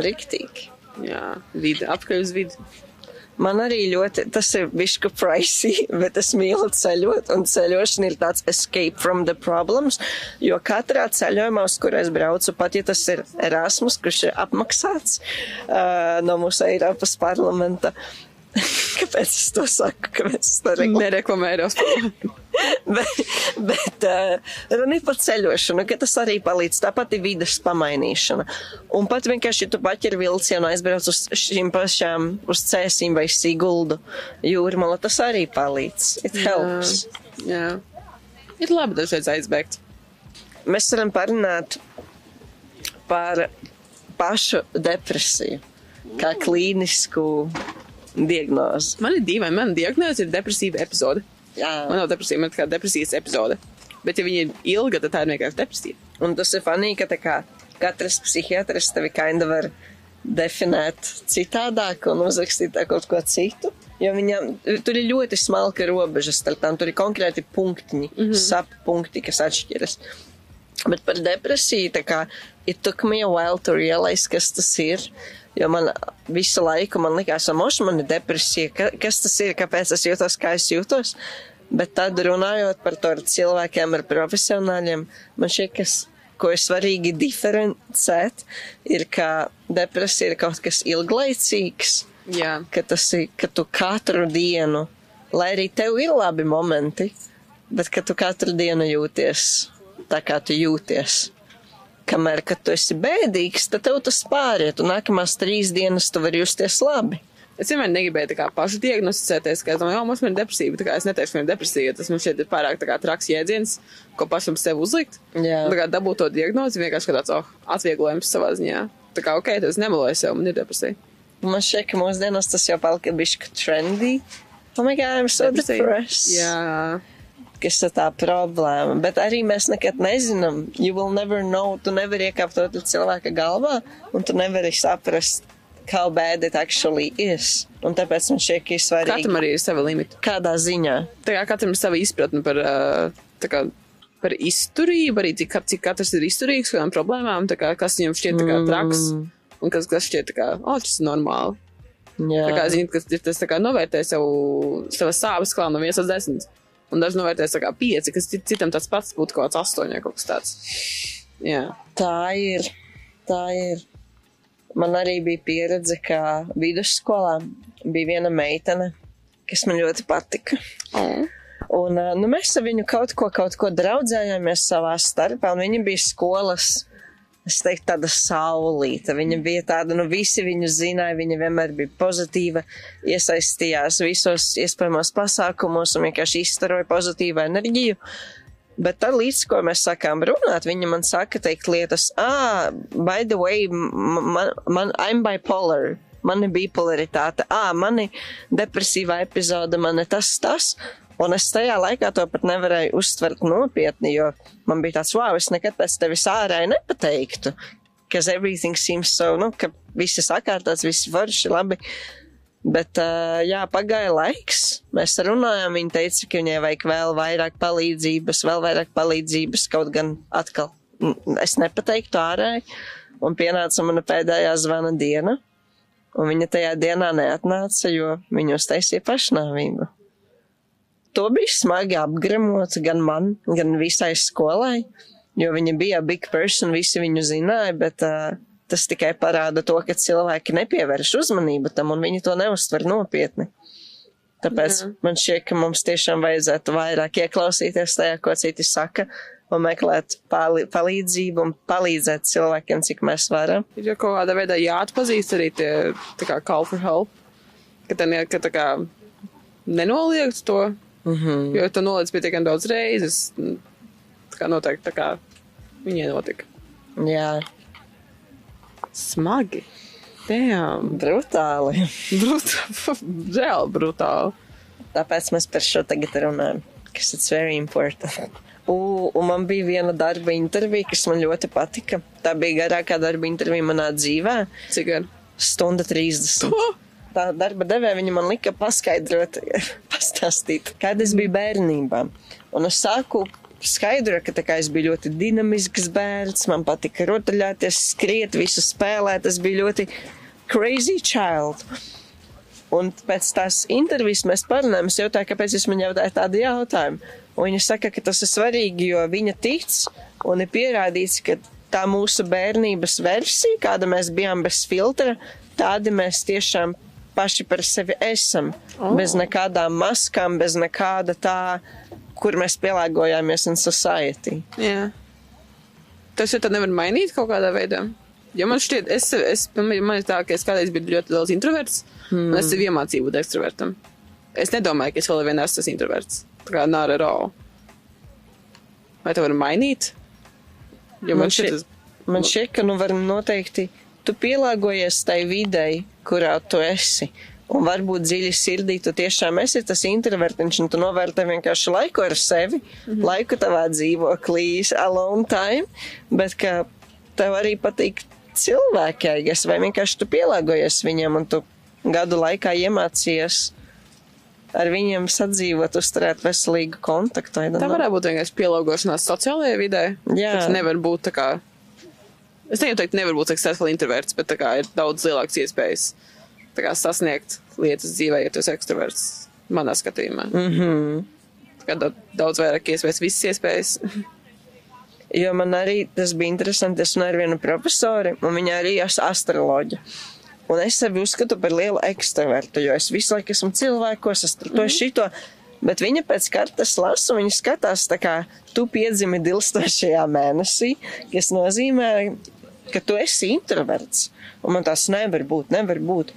[SPEAKER 2] riktīgi.
[SPEAKER 1] Jā, vide, apskaļ uz vidi.
[SPEAKER 2] Man arī ļoti, tas ir višķi pricey, bet es mīlu ceļot, un ceļošana ir tāds escape from the problems, jo katrā ceļojumā, uz kur es braucu, pat ja tas ir Erasmus, kurš ir apmaksāts uh, no mūsu Eiropas parlamenta, Kāpēc es to saku? Kāpēc es to
[SPEAKER 1] reklamu? Nereklamējos.
[SPEAKER 2] bet bet uh, runa ir par ceļošanu, ka tas arī palīdz. Tāpat ir vidas pamainīšana. Un pat vienkārši, ja tu paķer vilcienu aizbrauc uz šīm pašām, uz cēsīm vai siguldu jūrmala, tas arī palīdz. It helps.
[SPEAKER 1] Jā. jā. Ir labi dažreiz aizbēgt.
[SPEAKER 2] Mēs varam parunāt par pašu depresiju, kā klīnisku diagnozi.
[SPEAKER 1] Man ir dīvaini, man diagnoze ir depresīva epizode. Jā. Man nav depresija, man ir kā depresijas epizode. Bet, ja viņa ir ilga, tad tā ir vienkārši depresija.
[SPEAKER 2] Un tas ir fanīgi, ka kā, katrs psihiatrs tevi kinda var definēt citādāk un uzrakstīt kaut ko citu. Jo viņam tur ir ļoti smalka robeža starp tām. Tur ir konkrēti punktiņi, mm -hmm. sappunkti, kas atšķiras. Bet par depresiju, tā kā, it took me a while to realize, kas tas ir. Jo man visu laiku man likās, ka man ir depresija. Ka, kas tas ir? Kāpēc es jūtos, kā es jūtos? Bet tad runājot par to ar cilvēkiem, ar profesionāļiem, man šķiet, ko ir svarīgi diferencēt, ir, ka depresija ir kaut kas ilglaicīgs.
[SPEAKER 1] Jā.
[SPEAKER 2] Ka tas ir, ka tu katru dienu, lai arī tev ir labi momenti, bet ka tu katru dienu jūties tā, kā tu jūties kamēr, kad tu esi bēdīgs, tad tev tas pāriet, un nākamās trīs dienas tu vari justies labi.
[SPEAKER 1] Es vienmēr negribēju kā pašu diagnosticēties, ka es domāju, jo mums ir depresija, kā es neteikšu, ka ir depresija, tas man šķiet ir pārāk kā traks jēdziens, ko pašam sev uzlikt.
[SPEAKER 2] Jā.
[SPEAKER 1] Tā kā dabūt to diagnozi vienkārši kā tāds, oh, atvieglojums savā ziņā. Tā kā, ok, tas nemeloju sev, man ir depresija.
[SPEAKER 2] Man šķiet, ka mūsdienās tas jau palika bišķi trendy. Oh my god, I'm so depresija. depressed.
[SPEAKER 1] Jā
[SPEAKER 2] kas ir tā problēma. Bet arī mēs nekad nezinām. You will never know. Tu nevari iekāpt to cilvēka galvā, un tu nevari saprast, how bad it actually is. Un tāpēc man šķiet, ka ir svarīgi.
[SPEAKER 1] Katram arī ir sava limita.
[SPEAKER 2] Kādā ziņā?
[SPEAKER 1] Tā kā katram ir sava izpratne par, kā, par izturību, arī cik, cik katrs ir izturīgs kādām problēmām, kā, kas viņam šķiet kā, traks, mm. un kas, kas šķiet, kā, oh, tas ir normāli. Jā. Tā kā zini, kas ir tas, tā kā novērtē savu, savas sāpes klānu no 1 līdz 10. Un daži novērtēs tā kā pieci, kas citam tas pats būtu kaut kāds astoņi vai kaut kas tāds. Jā.
[SPEAKER 2] Tā ir. Tā ir. Man arī bija pieredze, ka vidusskolā bija viena meitene, kas man ļoti patika.
[SPEAKER 1] Oh.
[SPEAKER 2] Un nu, mēs ar viņu kaut ko, kaut ko draudzējāmies savā starpā, un viņa bija skolas es teiktu, tāda saulīta. Viņa bija tāda, nu, visi viņu zināja, viņa vienmēr bija pozitīva, iesaistījās visos iespējamos pasākumos un vienkārši izstaroja pozitīvu enerģiju. Bet tad, līdz ko mēs sākām runāt, viņa man saka, teikt lietas, ah, by the way, man, man I'm bipolar. Man ir bipolaritāte, ah, man ir depresīvā epizode, man ir tas, tas. Un es tajā laikā to pat nevarēju uztvert nopietni, jo man bija tāds, wow, es nekad pēc tevis ārēji nepateiktu, ka everything seems so, nu, ka viss ir sakārtots, viss forši, labi. Bet, uh, jā, pagāja laiks, mēs runājām, viņa teica, ka viņai vajag vēl vairāk palīdzības, vēl vairāk palīdzības, kaut gan atkal es nepateiktu ārēji, un pienāca mana pēdējā zvana diena, un viņa tajā dienā neatnāca, jo viņa uztaisīja pašnāvību to bija smagi apgremot gan man, gan visai skolai, jo viņa bija big person, visi viņu zināja, bet uh, tas tikai parāda to, ka cilvēki nepievērš uzmanību tam un viņi to neuztver nopietni. Tāpēc Jā. man šķiet, ka mums tiešām vajadzētu vairāk ieklausīties tajā, ko citi saka, un meklēt palīdzību un palīdzēt cilvēkiem, cik mēs varam.
[SPEAKER 1] Ir jau kaut kādā veidā jāatpazīst arī tie, tā kā call for help, ka, ten, ka tā kā nenoliegt to,
[SPEAKER 2] Mm -hmm.
[SPEAKER 1] Jo tu noliec pietiekami daudz reizes. Tā kā noteikti tā kā viņai notika.
[SPEAKER 2] Jā.
[SPEAKER 1] Smagi. Damn.
[SPEAKER 2] Brutāli.
[SPEAKER 1] Brutāli. Reāli brutāli.
[SPEAKER 2] Tāpēc mēs par šo tagad runājam. Kas ir very important. U, un man bija viena darba intervija, kas man ļoti patika. Tā bija garākā darba intervija manā dzīvē.
[SPEAKER 1] Cik gara?
[SPEAKER 2] Stunda 30. Oh! Tā darba devēja viņa man lika paskaidrot, pastāstīt, kad es biju bērnībā. Un es sāku skaidrot, ka kā, es biju ļoti dinamisks bērns, man patika rotaļāties, skriet, visu spēlēt, es biju ļoti crazy child. Un pēc tās intervijas mēs parunājam, es jautāju, kāpēc es man jautāju tādu jautājumu. Un viņa saka, ka tas ir svarīgi, jo viņa tic un ir pierādīts, ka tā mūsu bērnības versija, kāda mēs bijām bez filtra, tādi mēs tiešām paši par sevi esam. Oh. Bez nekādām maskām, bez nekāda tā, kur mēs pielāgojāmies in society.
[SPEAKER 1] Jā. Tas jau tā nevar mainīt kaut kādā veidā. Jo man šķiet, es, es man ir tā, ka es kādreiz biju ļoti liels introverts, mm. un es sev iemācīju būt ekstravertam. Es nedomāju, ka es vēl vien esmu tas introverts. Tā kā nāra rau. Vai to var mainīt?
[SPEAKER 2] Jo man, man šķiet, tas... man šķiet, ka nu var noteikti, tu pielāgojies tai videi, kurā tu esi. Un varbūt dziļi sirdī tu tiešām esi tas introvertiņš, un tu novērtē vienkārši laiku ar sevi, mm -hmm. laiku tavā dzīvoklī, alone time, bet ka tev arī patīk cilvēki, es, vai vienkārši tu pielāgojies viņam, un tu gadu laikā iemācījies ar viņiem sadzīvot, uzturēt veselīgu kontaktu.
[SPEAKER 1] Tā varētu būt vienkārši pielāgošanās sociālajai vidē. Jā. Tas nevar būt tā kā. Es neteiktu, nevar būt successful introverts, bet kā ir daudz lielāks iespējas kā, sasniegt lietas dzīvē, ja tu esi ekstraverts. Manā skatījumā. Mm -hmm. Kā daudz vairāk iespējas, visas iespējas.
[SPEAKER 2] jo man arī tas bija interesanti. Es runāju ar vienu profesori, un viņa arī ir astroloģija. Un es sevi uzskatu par lielu ekstravertu, jo es visu laiku esmu cilvēkos, es to mm -hmm. šito. Bet viņa pēc kartes lasa, viņa skatās, tā kā tu piedzimi dilstošajā mēnesī, kas nozīmē, ka tu esi introverts. Un man tas nevar būt, nevar būt.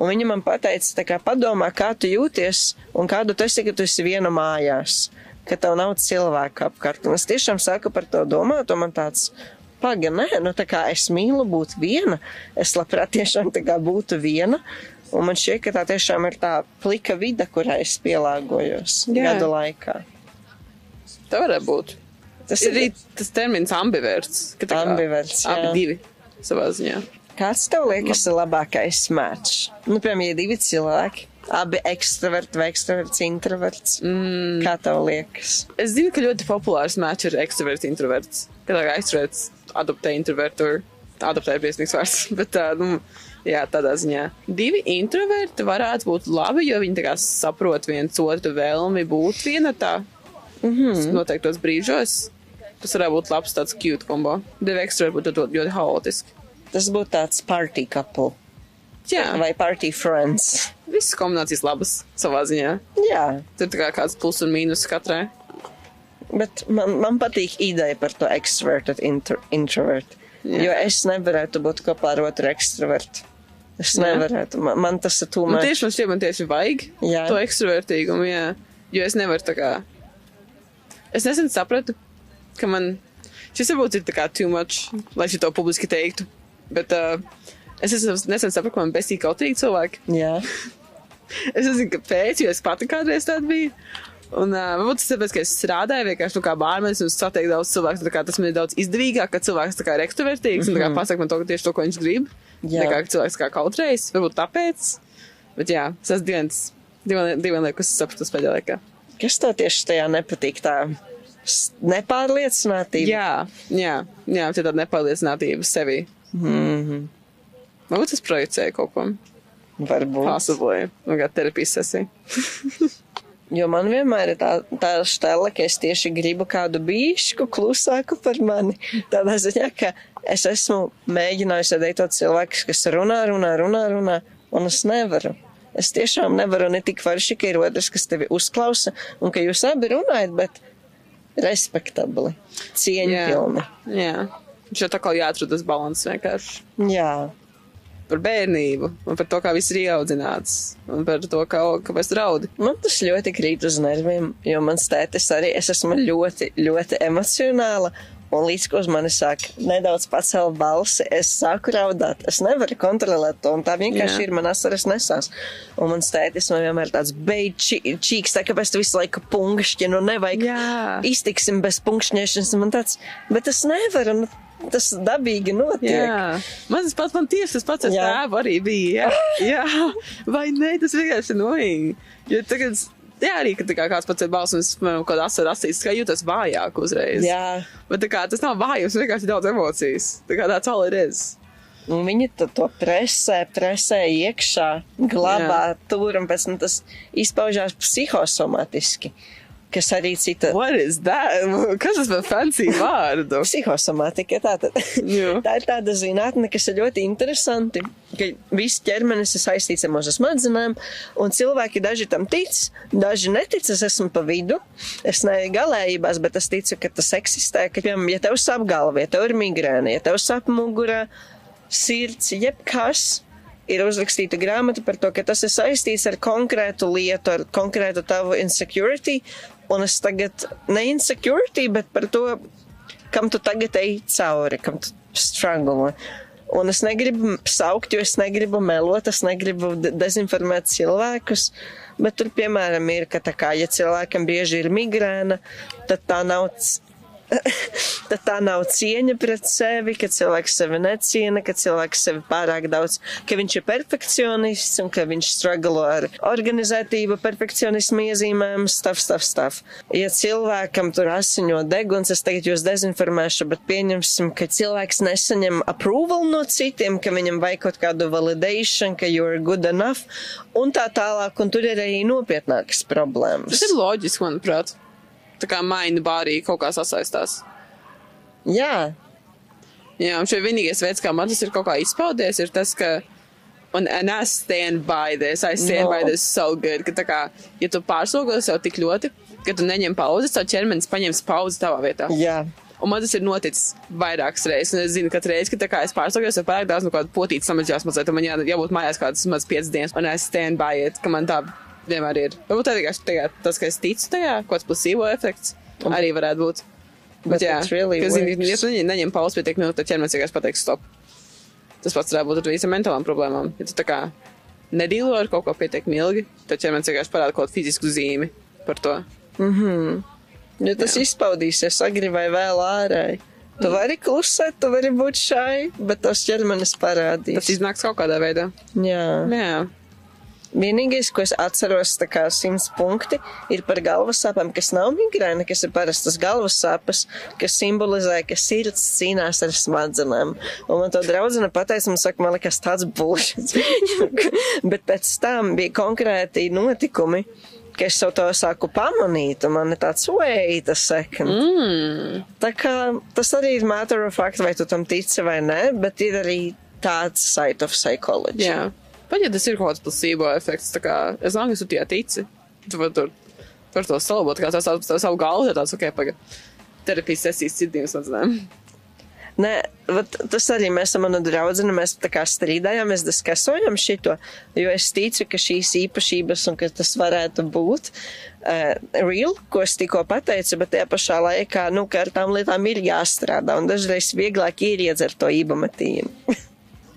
[SPEAKER 2] Un viņa man teica, kā, padomā, kā tu jūties un kādu tu esi, ka tu esi viena mājās, ka tev nav cilvēku apkārt. Un es tiešām sāku par to domāt, un man tāds. Paga, nē, nu tā kā es mīlu būt viena, es labprāt tiešām tā kā būtu viena, un man šķiet, ka tā tiešām ir tā plika vide, kurā es pielāgojos Jā. gadu laikā.
[SPEAKER 1] Tā varētu būt. Tas ir arī tas termins ambiverts.
[SPEAKER 2] Ambiverts.
[SPEAKER 1] Abi divi savā ziņā.
[SPEAKER 2] Kāds tev liekas ir labākais mērķis? Nu, piemēram, ja divi cilvēki, abi ekstraverti vai ekstraverts, introverts. Mm. Kā tev liekas?
[SPEAKER 1] Es zinu, ka ļoti populārs mērķis ir ekstraverts, introverts. Kad kā ekstraverts adoptē introvertu, adoptē ir piesnīgs vārds, bet tā, nu, jā, tādā ziņā. Divi introverti varētu būt labi, jo viņi tā kā saprot viens otru vēlmi būt vienatā. Mm -hmm. Noteiktos brīžos. Tas varētu būt labs tāds cute kombo. Divi ekstraverti būtu ļoti, haotiski.
[SPEAKER 2] Tas būtu tāds party couple. Jā. Vai party friends.
[SPEAKER 1] Visas kombinācijas labas savā ziņā.
[SPEAKER 2] Jā.
[SPEAKER 1] Tur kā kāds plus un mīnus katrai.
[SPEAKER 2] Bet man, man patīk ideja par to extroverted inter, introvert. Jā. Jo es nevarētu būt kopā ar otru ekstrovertu. Es nevarētu. Man, man tas ir tūmēr.
[SPEAKER 1] Man tieši man šķiet, man tieši vajag jā. to ekstrovertīgumu, jā. Jo es nevaru tā kā. Es nesen sapratu, ka man šis varbūt ir too much, lai šito publiski teiktu. Bet uh, es nesen sapratu, ka man besīgi kautīgi cilvēki.
[SPEAKER 2] Jā.
[SPEAKER 1] es nezinu, kāpēc, jo es pati kādreiz tāda biju. Un uh, varbūt tas tāpēc, ka es strādāju vienkārši nu, kā bārmenis un satieku daudz cilvēku. Tas man ir daudz izdevīgāk, ka cilvēks ir ekstravertīgs mm -hmm. un mhm. pasaka man to, tieši to, ko viņš grib. Jā. Nekā cilvēks kā kautrējis. Varbūt tāpēc. Bet jā, tas ir divas lietas, kas sapratu pēdējā laikā.
[SPEAKER 2] Kas tev tieši tajā nepatīk? Tā nepārliecinātība.
[SPEAKER 1] Jā, jā, jā tā ir tāda nepārliecinātība sevi. Mm -hmm. Varbūt es projicēju kaut ko.
[SPEAKER 2] Varbūt.
[SPEAKER 1] Possibly. Nu, kā terapijas sesija.
[SPEAKER 2] Jo man vienmēr ir tā, tā stela, ka es tieši gribu kādu bišu klusāku par mani. Tādā ziņā, ka es esmu mēģinājusi atdeitot cilvēkus, kas runā, runā, runā, runā, un es nevaru. Es tiešām nevaru ne tik forši, ka ir otrs, kas tevi uzklausa, un ka jūs abi runājat, bet respektabli, cieņpilni.
[SPEAKER 1] Jā. jā. Tā kā jāatrod tas balans vienkārši.
[SPEAKER 2] Jā.
[SPEAKER 1] Par bērnību, un par to, kā viss ir ieaudzināts, un par to, kā, kāpēc draudi.
[SPEAKER 2] Man tas ļoti krīt uz nerviem, jo mans tētis arī, es esmu ļoti, ļoti emocionāla, un līdz uz mani sāk nedaudz pacelt balsi, es sāku raudāt. Es nevaru kontrolēt to, un tā vienkārši Jā. ir man asaras nesās. Un mans tētis man vienmēr tāds beidz čīks, tā kāpēc tu visu laiku punkšķi, nu nevajag Jā. iztiksim bez punkšķņēšanas. Man tāds, bet es nevaru. Nu, tas dabīgi notiek.
[SPEAKER 1] Jā, man tas pats, man tieši tas pats ar tēvu arī bija. Jā, jā. vai ne, tas vienkārši ir noīgi. Jo tagad, jā, arī, kad kā, kāds pats ir es, man kaut kādā asar asīs, kā jūtas vājāk uzreiz.
[SPEAKER 2] Jā.
[SPEAKER 1] Bet tā kā tas nav vājums, vienkārši daudz emocijas. Tā kā tāds all it is.
[SPEAKER 2] Un viņi to, to presē, presē iekšā, glabā Jā. tur, un pēc tam tas izpaužās psihosomatiski. Kas arī cita.
[SPEAKER 1] What is that? Kas tas par fancy vārdu?
[SPEAKER 2] Psihosomatika. Tā, tā, tā ir tāda zinātne, kas ir ļoti interesanti, ka viss ķermenis ir saistīts ar mūsu smadzenēm, un cilvēki daži tam tic, daži netic, es esmu pa vidu. Es neju galējībās, bet es ticu, ka tas eksistē, ka, piemēram, ja tev sāp galva, ja tev ir migrēna, ja tev sāp mugura, sirds, jebkas, ir uzrakstīta grāmata par to, ka tas ir saistīts ar konkrētu lietu, ar konkrētu tavu insecurity. Un es tagad ne insecurity, bet par to, kam tu tagad ej cauri, kam tu struggle. Un es negribu saukt, jo es negribu melot, es negribu dezinformēt cilvēkus. Bet tur, piemēram, ir, ka kā, ja cilvēkam bieži ir migrēna, tad tā nav tad tā nav cieņa pret sevi, ka cilvēks sevi neciena, ka cilvēks sevi pārāk daudz, ka viņš ir perfekcionists un ka viņš struglo ar organizētību, perfekcionismu iezīmēm, stuff, stuff, stuff. Ja cilvēkam tur asiņo deguns, es tagad jūs dezinformēšu, bet pieņemsim, ka cilvēks nesaņem approval no citiem, ka viņam vajag kaut kādu validation, ka you're good enough, un tā tālāk, un tur ir arī nopietnākas problēmas.
[SPEAKER 1] Tas ir loģiski, manuprāt tā kā maina bārī kaut kā sasaistās.
[SPEAKER 2] Jā.
[SPEAKER 1] Jā, un šeit vienīgais veids, kā man tas ir kaut kā izpaudies, ir tas, ka, un, and I stand by this, I stand no. by this so good, ka kā, ja tu pārslogo sev tik ļoti, ka tu neņem pauzi, savu ķermenis paņems pauzi tavā vietā.
[SPEAKER 2] Jā.
[SPEAKER 1] Un man tas ir noticis vairākas reizes. Es zinu, ka reizi, kad es pārstāvjos ar pārāk daudz no kāda potītas samazinājās mazliet, man jā, jābūt mājās kādas maz piecas dienas, un es stand by it, ka man tā vienmēr ir. Varbūt tā vienkārši tas, ka es ticu tajā, kāds plasīvo efekts arī varētu būt. Bet, Bet jā,
[SPEAKER 2] really
[SPEAKER 1] ka, zini, ja tu neņem pauzi pietiek minūti, tad ķermenis vienkārši pateiks stop. Tas pats varētu būt ar visām mentālām problēmām. Ja tu tā kā nedīlo ar kaut ko pietiekami ilgi, tad ķermenis vienkārši parāda kaut kādu fizisku zīmi par to.
[SPEAKER 2] Mm ja tas jā. izpaudīsies agri vai vēl ārēji. Tu mm. vari klusēt, tu vari būt šai, bet tas ķermenis parādīs.
[SPEAKER 1] Tas iznāks kaut kādā veidā.
[SPEAKER 2] Jā.
[SPEAKER 1] Jā.
[SPEAKER 2] Vienīgais, ko es atceros, tā kā simts punkti, ir par galvas sāpēm, kas nav migrēna, kas ir parastas galvas sāpes, kas simbolizē, ka sirds cīnās ar smadzenēm. Un man to draudzene pateica, man saka, man liekas tāds bullshit. Bet pēc tam bija konkrēti notikumi, ka es to sāku pamanīt, un man ir tāds, wait a second.
[SPEAKER 1] Mm.
[SPEAKER 2] Tā kā tas arī ir matter of fact, vai tu tam tici vai nē, bet ir arī tāds side of psychology.
[SPEAKER 1] Yeah. Pat ja tas ir kaut kāds placebo efekts, tā kā es domāju, ka tu tie tici, tu vari tur par to salabot, kā tas tāds savu galvu, ja tāds, ok, paga, terapijas sesijas citiem smadzenēm.
[SPEAKER 2] Nē, vat, tas arī mēs ar manu draugu, mēs tā strīdājāmies, diskasojam šito, jo es ticu, ka šīs īpašības un ka tas varētu būt uh, real, ko es tikko pateicu, bet tajā pašā laikā, nu, ar tām lietām ir jāstrādā un dažreiz vieglāk ir iedzert to ībametījumu.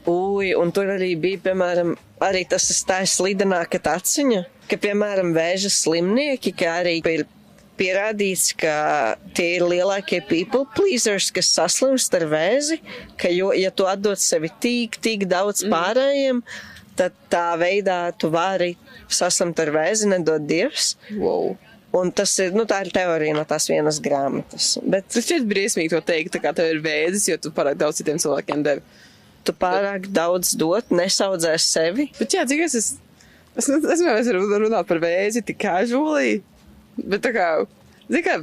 [SPEAKER 2] Ui, un tur arī bija, piemēram, arī tas tā slidenāka taciņa, ka, piemēram, vēža slimnieki, ka arī ir pierādīts, ka tie ir lielākie people pleasers, kas saslimst ar vēzi, ka, jo, ja tu atdod sevi tik, tik daudz mm. pārējiem, tad tā veidā tu vari saslimt ar vēzi, nedod dievs.
[SPEAKER 1] Wow.
[SPEAKER 2] Un tas ir, nu, tā ir teorija no tās vienas grāmatas. Bet...
[SPEAKER 1] Tas šķiet briesmīgi to teikt, tā kā tev ir vēzis, jo tu pārāk daudz citiem cilvēkiem devi
[SPEAKER 2] tu pārāk daudz dot, nesaudzē sevi.
[SPEAKER 1] Bet jā, cik es, es, es, es, nevaru runāt par vēzi tik casually, bet tā kā, zini, kā,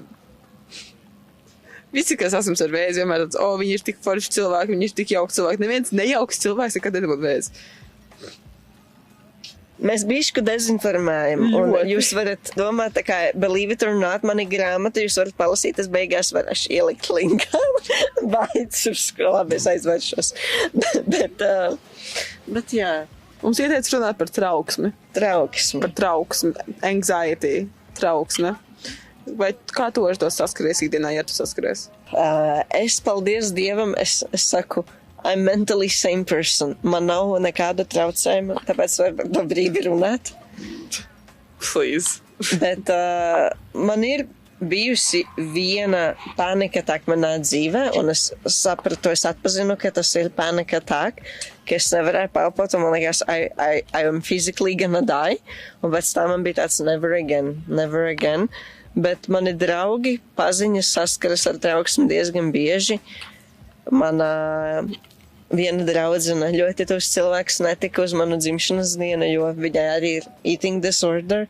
[SPEAKER 1] visi, kas esam ar vēzi, vienmēr tāds, o, oh, viņi ir tik forši cilvēki, viņi ir tik jauki cilvēki. Neviens nejauks cilvēks nekad nedabūt vēzi.
[SPEAKER 2] Mēs bišku dezinformējam, jūs varat domāt, tā kā believe it or not, man ir grāmata, jūs varat palasīt, es beigās varēšu ielikt linkā. Baidz uz labi, es aizvēršos. bet, uh, bet jā.
[SPEAKER 1] Mums ieteica runāt par trauksmi.
[SPEAKER 2] Trauksmi.
[SPEAKER 1] Par trauksmi, anxiety, trauksmi. Vai kā tu ar to saskaries ikdienā, ja tu saskaries?
[SPEAKER 2] Uh, es, paldies Dievam, es, es saku, uh, I'm mentally same person. Man nav nekāda traucējuma, tāpēc var par to brīvi runāt.
[SPEAKER 1] Please.
[SPEAKER 2] Bet uh, man ir bijusi viena panika tā manā dzīvē, un es sapratu, es atpazinu, ka tas ir panika tā, ka es nevarēju pelpot, un man liekas, I, I, I am physically gonna die, un pēc tam man bija tāds never again, never again. Bet mani draugi, paziņas saskaras ar trauksmi diezgan bieži. Mana viena draudzene ļoti tos cilvēks netika uz manu dzimšanas dienu, jo viņai arī ir eating disorder,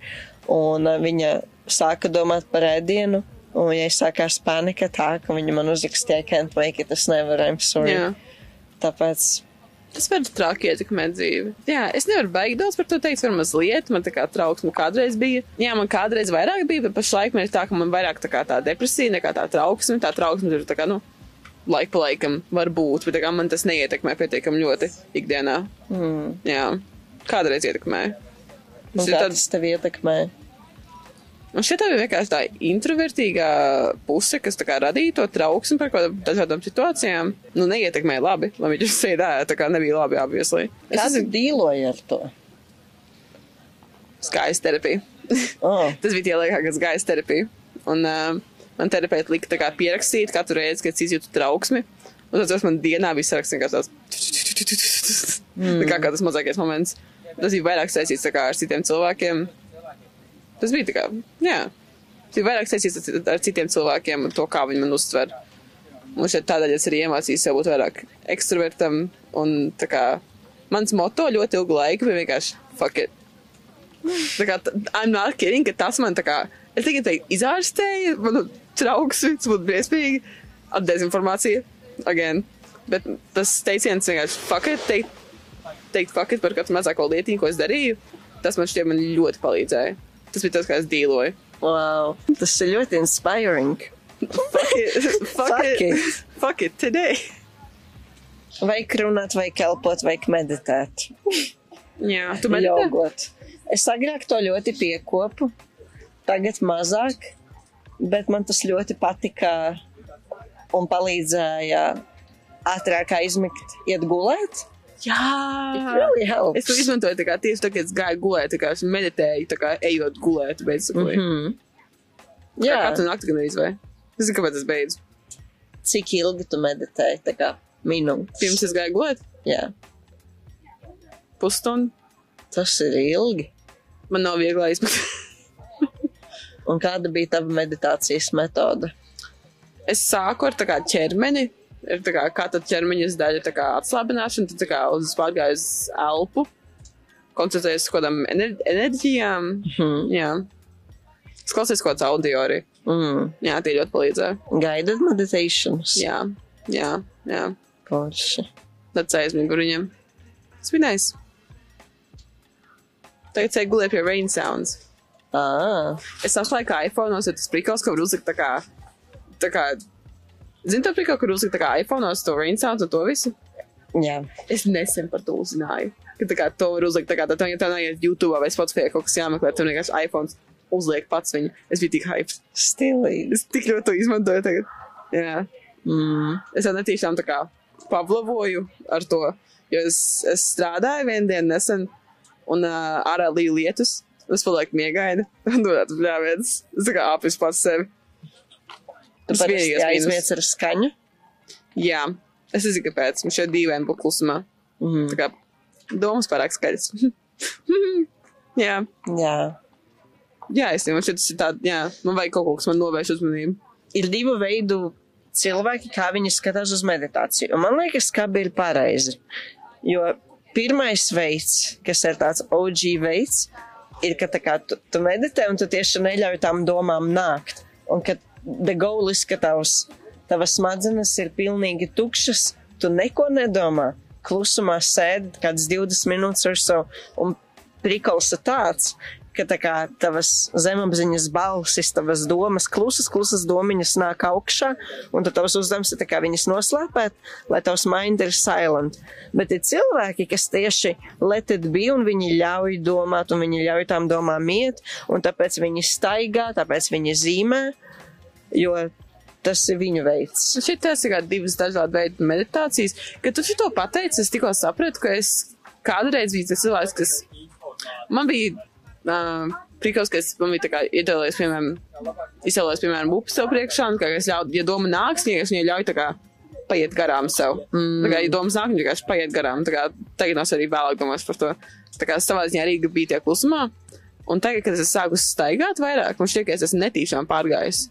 [SPEAKER 2] un uh, viņa sāka domāt par ēdienu, un viņai sākās panika tā, ka viņa man uzrakstīja, can't make it, es nevaru, I'm sorry.
[SPEAKER 1] Jā.
[SPEAKER 2] Tāpēc,
[SPEAKER 1] Tas var traki ietekmēt dzīvi. Jā, es nevaru baigi daudz par to teikt, var mazliet, man tā kā trauksme kādreiz bija. Jā, man kādreiz vairāk bija, bet pašlaik man ir tā, ka man vairāk tā kā tā depresija nekā tā trauksme. Tā trauksme tur tā kā, nu, laika pa laikam var būt, bet kā man tas neietekmē pietiekami ļoti ikdienā.
[SPEAKER 2] mm,
[SPEAKER 1] Jā, kādreiz ietekmē.
[SPEAKER 2] un
[SPEAKER 1] Tas ir tāds,
[SPEAKER 2] tas tev ietekmē?
[SPEAKER 1] šķiet, tā bija vienkārši tā introvertīgā puse, kas tā kā radīja to trauksmi par kaut kādām situācijām. Nu, neietekmēja labi, lai viņš sēdēja, tā kā nebija labi.
[SPEAKER 2] Kā
[SPEAKER 1] Es
[SPEAKER 2] tu dīloji ar to?
[SPEAKER 1] skaista terapija.
[SPEAKER 2] Oh,
[SPEAKER 1] Tas bija tie laikā, kad gāja terapija. Un uh, man terapeiti lika kā pierakstīt katru reizi, kad es izjūtu trauksmi. Un tas man dienā bija saraksts vienkārši tāds. Mm. kā, kā tas mazākais moments. Tas bija vairāk saistīts kā ar citiem cilvēkiem. Tas bija tā kā, jā. Tas bija vairāk saistīts ar- ar citiem cilvēkiem to, kā viņi man uztver. Un šeit tādēļ es arī iemācījos sev būt vairāk ekstravertam. Un tā kā mans moto ļoti ilgu laiku bija vienkārši fuck it. Tā kā, I'm not kidding, ka tas man tā kā, es tikai teiktu, izārstēja manu trauksmi, tas būtu briesmīgi, ar dezinformāciju, again. Bet tas teiciens vienkārši fuck it, teikt, teikt fuck it par katru mazāko lietiņu, ko es darīju, tas man šķiet man ļoti palīdzēja. Tas bija tas, kā es dīloju.
[SPEAKER 2] wow, tas ir ļoti inspiring.
[SPEAKER 1] Fuck it, fuck,
[SPEAKER 2] Fuck
[SPEAKER 1] it,
[SPEAKER 2] it.
[SPEAKER 1] fuck it today.
[SPEAKER 2] Vajag runāt, vajag elpot, vajag meditēt.
[SPEAKER 1] Jā, tu meditē?
[SPEAKER 2] Jogot. Es agrāk to ļoti piekopu, tagad mazāk, bet man tas ļoti patika un palīdzēja ātrāk aizmigt, iet gulēt. It
[SPEAKER 1] Jā.
[SPEAKER 2] really helps.
[SPEAKER 1] Es to izmantoju tā kā tieši tagad, kad es gāju gulēt, kā es meditēju, tā kā ejot gulēt, basically. Mm -hmm.
[SPEAKER 2] Jā,
[SPEAKER 1] Katru nakti gan izvēju. Es zinu, kāpēc es beidzu.
[SPEAKER 2] cik ilgi tu meditēji? Tā kā minūtes.
[SPEAKER 1] Pirms es gāju gulēt,
[SPEAKER 2] Jā,
[SPEAKER 1] pusstundu.
[SPEAKER 2] tas ir ilgi.
[SPEAKER 1] Man nav viegli aizmigt.
[SPEAKER 2] Un kāda bija tava meditācijas metode?
[SPEAKER 1] es sāku ar tā kā ķermeni. Ir tā kā katra ķermeņa daļa kā atslābināšana, tad kā uz pārgāju uz elpu. Koncentrējos uz kaut kādām ener enerģijām.
[SPEAKER 2] Mhm.
[SPEAKER 1] Jā. Es klausos kaut kāds audio arī.
[SPEAKER 2] Mm.
[SPEAKER 1] Jā, tie ļoti palīdzēja.
[SPEAKER 2] Guided meditations.
[SPEAKER 1] Jā, jā, jā.
[SPEAKER 2] Forši.
[SPEAKER 1] Tad aizmigu ar viņiem. Tas bija nice. Tagad ceļā gulēju pie rain sounds.
[SPEAKER 2] Ah,
[SPEAKER 1] Es atklāju, ka iPhone ir tas prikals, ka var uzlikt tā kā. Tā kā Zini, tā prikals, kur uzlikt tā kā iPhone uz to sounds un to visu?
[SPEAKER 2] jā.
[SPEAKER 1] Es nesen par to uzzināju. Ka tā kā to var uzlikt, tā kā tā, tā, tā neiet YouTube vai Spotify kaut kas jāmeklē, tur vienkārši iPhone uzliek pats viņu. Es biju tik hyped.
[SPEAKER 2] Stilīgi.
[SPEAKER 1] Es tik ļoti to izmantoju tagad. Jā.
[SPEAKER 2] Mm.
[SPEAKER 1] Es jau netīšām tā kā pavlavoju ar to, jo es, es strādāju vienu dienu nesen, un uh, ārā līja lietus. Es palieku miegaini, un tāds bļāviens. Es tā kā apis pats sevi.
[SPEAKER 2] Tu
[SPEAKER 1] Tas vienīgais
[SPEAKER 2] aizmiec ar skaņu.
[SPEAKER 1] Jā, es nezinu, kāpēc. Man šeit dīvaini būt klusumā.
[SPEAKER 2] Mm.
[SPEAKER 1] Tā kā domas pārāk skaļas. jā,
[SPEAKER 2] Jā.
[SPEAKER 1] jā, es domāju, tas ir tā, jā, man vajag kaut ko, kas man novērš uzmanību.
[SPEAKER 2] Ir divu veidu cilvēki, kā viņi skatās uz meditāciju. Un man liekas, ka abi ir pareizi. Jo pirmais veids, kas ir tāds OG veids, ir, ka kā tu, tu meditē un tu tieši neļauj tām domām nākt. Un ka the goal ir, ka tavs, tavas smadzenes ir pilnīgi tukšas, tu neko nedomā. Klusumā sēdi kādas 20 minūtes ar savu, un prikals ir tāds, ka tā kā tavas zemapziņas balsis, tavas domas, klusas, klusas domiņas nāk augšā, un tad tavs uzdevums ir tā kā viņas noslēpēt, lai tavs mind ir silent. Bet ir cilvēki, kas tieši let it be, un viņi ļauj domāt, un viņi ļauj tām domām iet, un tāpēc viņi staigā, tāpēc viņi zīmē, jo tas ir viņu veids.
[SPEAKER 1] Šeit tas ir kā divas dažādi veidi meditācijas. Kad tu šo pateici, es tikko sapratu, ka es kādreiz biju tas cilvēks, kas man bija. Uh, Prikals, ka es man bija kā iedalījies, piemēram, izsēlējis, piemēram, upes sev priekšā, un ka es ļauju, ja doma nāks, ja es viņai ļauju tā kā paiet garām sev. Mm. Tā kā, ja domas nāk, vienkārši paiet garām. Tā kā tagad es arī vēlāk domāju par to. Tā kā savā ziņā arī bija tie klusumā. Un tagad, kad es sāku staigāt vairāk, man šķiet, ka es esmu netīšām pārgājis.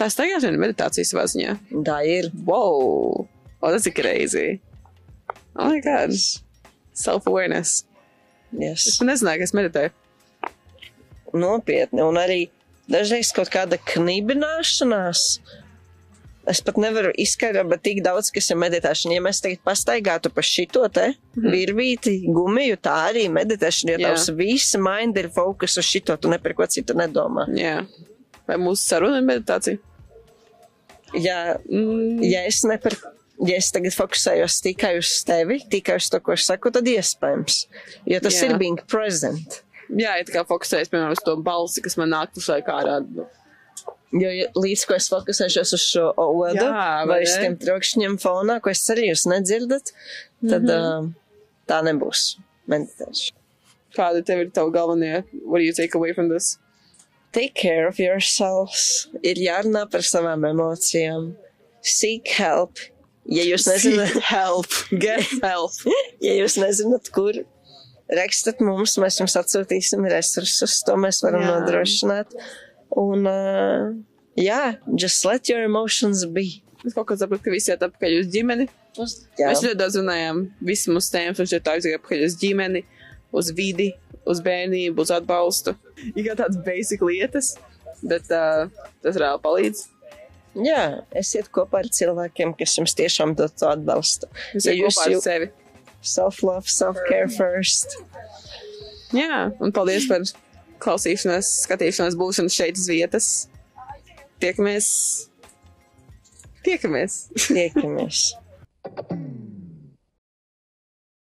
[SPEAKER 1] Tā staigāšana ir meditācija savā ziņā.
[SPEAKER 2] Tā ir.
[SPEAKER 1] Wow! O, tas ir crazy. Oh my god. Self-awareness.
[SPEAKER 2] Yes.
[SPEAKER 1] Es nezināju, ka es meditēju.
[SPEAKER 2] Nopietni. Un arī dažreiz kaut kāda knibināšanās. Es pat nevaru izskaidrot, bet tik daudz, kas ir meditēšana. Ja mēs tagad pastaigātu pa šito te
[SPEAKER 1] Mhm.
[SPEAKER 2] virvīti, gumiju, tā arī meditēšana, jo
[SPEAKER 1] Jā.
[SPEAKER 2] tavs visa mind ir fokus uz šito, tu ne par ko citu nedomā.
[SPEAKER 1] Jā. Vai mūsu saruna ir meditācija?
[SPEAKER 2] Ja,
[SPEAKER 1] Mm,
[SPEAKER 2] ja es ne par, ja es tagad fokusējos tikai uz tevi, tikai uz to, ko es saku, tad iespējams. Jo tas
[SPEAKER 1] Jā.
[SPEAKER 2] ir being present.
[SPEAKER 1] Jā, ja tā kā fokusējas, piemēram, uz to balsi, kas man nāk pašlaik ārā.
[SPEAKER 2] Jo ja līdz ko es fokusēšos uz šo odu
[SPEAKER 1] Jā,
[SPEAKER 2] vai uz tiem trokšņiem fonā, ko es arī jūs nedzirdat, tad mm. -hmm. uh, tā nebūs meditēšana.
[SPEAKER 1] Kāda tev ir tava galvenie? What do you take away from this?
[SPEAKER 2] Take care of yourselves. Ir jārunā par savām emocijām. Seek help. Ja jūs nezināt,
[SPEAKER 1] help. Get help.
[SPEAKER 2] ja jūs nezināt, kur rakstat mums, mēs jums atsūtīsim resursus, to mēs varam
[SPEAKER 1] Jā.
[SPEAKER 2] nodrošināt. Un, uh, jā, just let your emotions be.
[SPEAKER 1] Es kaut kā saprotu, ka visi iet atpakaļ uz ģimeni.
[SPEAKER 2] Jā,
[SPEAKER 1] Mēs ļoti daudz runājām, visi mūsu tēmas, un šeit ir atpakaļ uz ģimeni, uz vidi, uz bērnību, uz atbalstu. Ir kā tādas basic lietas, bet uh, tas reāli palīdz.
[SPEAKER 2] jā, esiet kopā ar cilvēkiem, kas jums tiešām dod to atbalstu.
[SPEAKER 1] Es
[SPEAKER 2] Ja jūs
[SPEAKER 1] kopā ar
[SPEAKER 2] jū-
[SPEAKER 1] sevi.
[SPEAKER 2] Self-love, self-care first.
[SPEAKER 1] Jā, un paldies par klausīšanos, skatīšanos, būšanu šeit uz vietas. Tiekamies! Tiekamies!
[SPEAKER 2] Tiekamies!